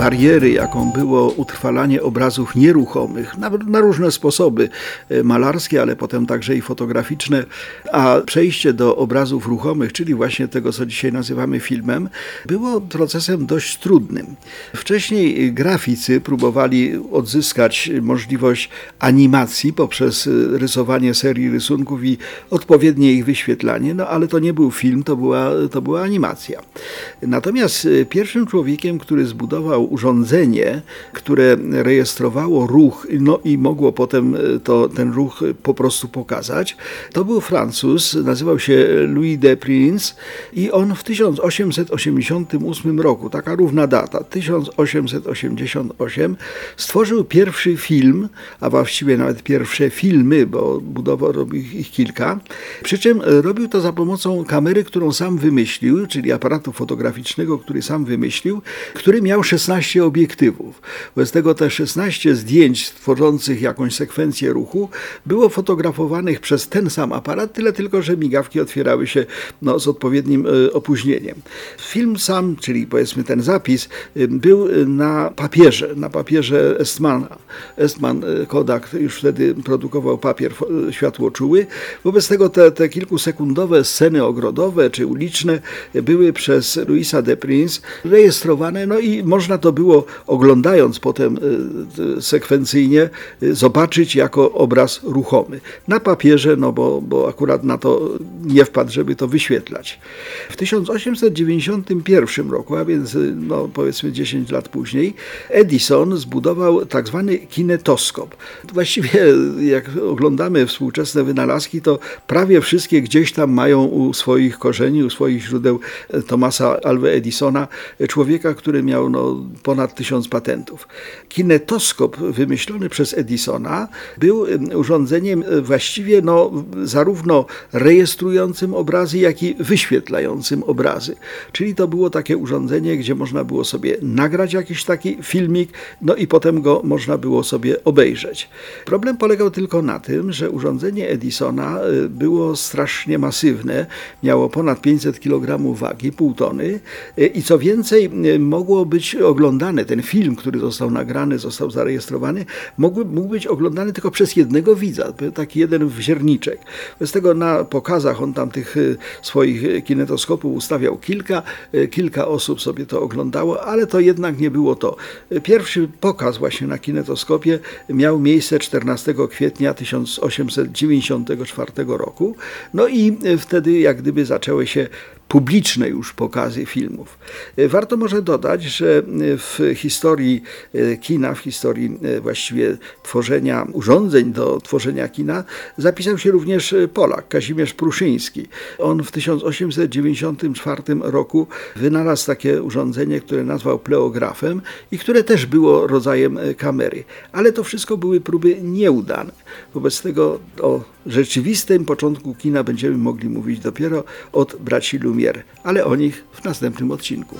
bariery, jaką było utrwalanie obrazów nieruchomych na, na, różne sposoby, e, malarskie, ale potem także i fotograficzne, a przejście do obrazów ruchomych, czyli właśnie tego, co dzisiaj nazywamy filmem, było procesem dość trudnym. Wcześniej graficy próbowali odzyskać możliwość animacji poprzez rysowanie serii rysunków i odpowiednie ich wyświetlanie, no ale to nie był film, to była, to była animacja. Natomiast pierwszym człowiekiem, który zbudował urządzenie, które rejestrowało ruch no i mogło potem e, to, ten ruch po prostu pokazać. To był Francuz, nazywał się Louis de Prince i on w 1888 roku, taka równa data, 1888, stworzył pierwszy film, a właściwie nawet pierwsze filmy, bo budował robił ich kilka, przy czym robił to za pomocą kamery, którą sam wymyślił, czyli aparatu fotograficznego, który sam wymyślił, który miał 16 16 obiektywów. Wobec tego te 16 zdjęć tworzących jakąś sekwencję ruchu było fotografowanych przez ten sam aparat, tyle tylko, że migawki otwierały się no, z odpowiednim y, opóźnieniem. Film sam, czyli powiedzmy ten zapis, y, był na papierze, na papierze Estmana. Estman Kodak już wtedy produkował papier światłoczuły. Wobec tego te, te kilkusekundowe sceny ogrodowe czy uliczne były przez Louisa de Prince rejestrowane, no i można to było, oglądając potem e, sekwencyjnie, e, zobaczyć jako obraz ruchomy. Na papierze, no bo, bo akurat na to nie wpadł, żeby to wyświetlać. W 1891 roku, a więc no, powiedzmy 10 lat później, Edison zbudował tak zwany kinetoskop. Właściwie jak oglądamy współczesne wynalazki, to prawie wszystkie gdzieś tam mają u swoich korzeni, u swoich źródeł Thomasa Alva Edisona, człowieka, który miał no, ponad tysiąc patentów. Kinetoskop wymyślony przez Edisona był urządzeniem e, właściwie no, zarówno rejestrującym obrazy, jak i wyświetlającym obrazy. Czyli to było takie urządzenie, gdzie można było sobie nagrać jakiś taki filmik, no i potem go można było sobie obejrzeć. Problem polegał tylko na tym, że urządzenie Edisona e, było strasznie masywne, miało ponad 500 kg wagi, pół tony e, i co więcej mogło być oglądane oglądane, ten film, który został nagrany, został zarejestrowany, mógł, mógł być oglądany tylko przez jednego widza, taki jeden wzierniczek. Z tego na pokazach on tam tych y, swoich kinetoskopów ustawiał kilka, y, kilka osób sobie to oglądało, ale to jednak nie było to. Pierwszy pokaz właśnie na kinetoskopie miał miejsce 14 kwietnia 1894 roku. No i wtedy jak gdyby zaczęły się publiczne już pokazy filmów. E, warto może dodać, że e, w historii e, kina, w historii właściwie tworzenia urządzeń do tworzenia kina, zapisał się również Polak, Kazimierz Pruszyński. On w 1894 roku wynalazł takie urządzenie, które nazwał pleografem i które też było rodzajem kamery. Ale to wszystko były próby nieudane. Wobec tego o rzeczywistym początku kina będziemy mogli mówić dopiero od braci Lumière, premier, ale o nich w następnym odcinku.